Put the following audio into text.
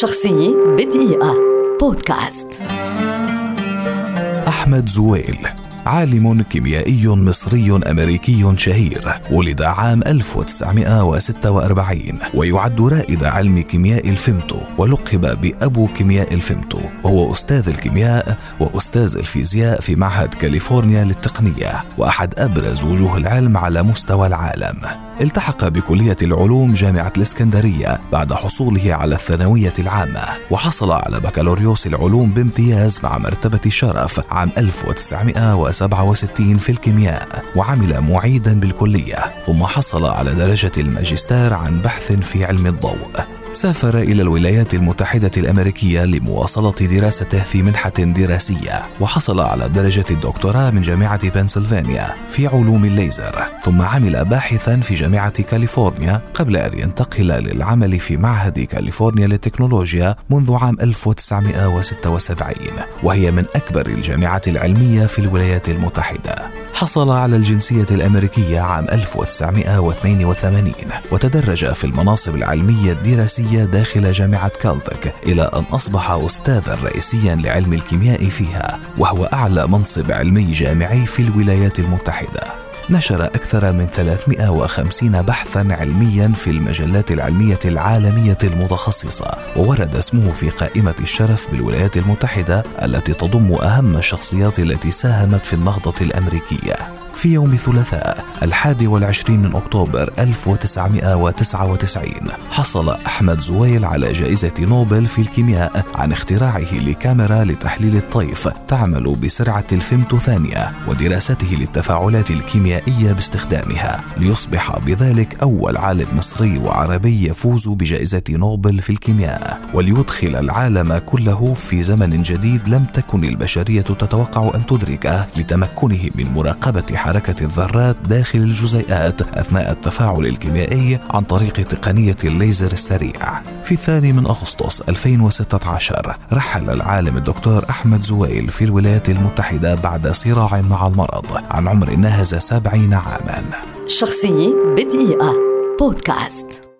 شخصية بدقيقة. بودكاست. أحمد زويل عالم كيميائي مصري أمريكي شهير ولد عام 1946 ويعد رائد علم كيمياء الفيمتو ولقب بأبو كيمياء الفيمتو وهو أستاذ الكيمياء وأستاذ الفيزياء في معهد كاليفورنيا للتقنية وأحد أبرز وجوه العلم على مستوى العالم. التحق بكلية العلوم جامعة الإسكندرية بعد حصوله على الثانوية العامة وحصل على بكالوريوس العلوم بامتياز مع مرتبة شرف عام 1967 في الكيمياء وعمل معيدا بالكلية ثم حصل على درجة الماجستير عن بحث في علم الضوء. سافر إلى الولايات المتحدة الأمريكية لمواصلة دراسته في منحة دراسية وحصل على درجة الدكتوراه من جامعة بنسلفانيا في علوم الليزر ثم عمل باحثا في جامعة كاليفورنيا قبل أن ينتقل للعمل في معهد كاليفورنيا للتكنولوجيا منذ عام 1976 وهي من أكبر الجامعات العلمية في الولايات المتحدة. حصل على الجنسية الأمريكية عام 1982 وتدرج في المناصب العلمية الدراسية داخل جامعة كالتك إلى أن أصبح أستاذا رئيسيا لعلم الكيمياء فيها وهو أعلى منصب علمي جامعي في الولايات المتحدة. نشر أكثر من 350 بحثا علميا في المجلات العلمية العالمية المتخصصة وورد اسمه في قائمة الشرف بالولايات المتحدة التي تضم أهم الشخصيات التي ساهمت في النهضة الأمريكية. في يوم الثلاثاء الحادي والعشرين من أكتوبر 1999 حصل أحمد زويل على جائزة نوبل في الكيمياء عن اختراعه لكاميرا لتحليل الطيف تعمل بسرعة الفيمتو ثانية ودراسته للتفاعلات الكيميائية باستخدامها. ليصبح بذلك أول عالم مصري وعربي يفوز بجائزة نوبل في الكيمياء وليدخل العالم كله في زمن جديد لم تكن البشرية تتوقع أن تدركه لتمكنه من مراقبة حركة الذرات داخل الجزيئات أثناء التفاعل الكيميائي عن طريق تقنية الليزر السريع. في الثاني من أغسطس 2016 رحل العالم الدكتور أحمد زويل في الولايات المتحدة بعد صراع مع المرض عن عمر ناهز سبعين عاما. شخصية بدقيقة. بودكاست.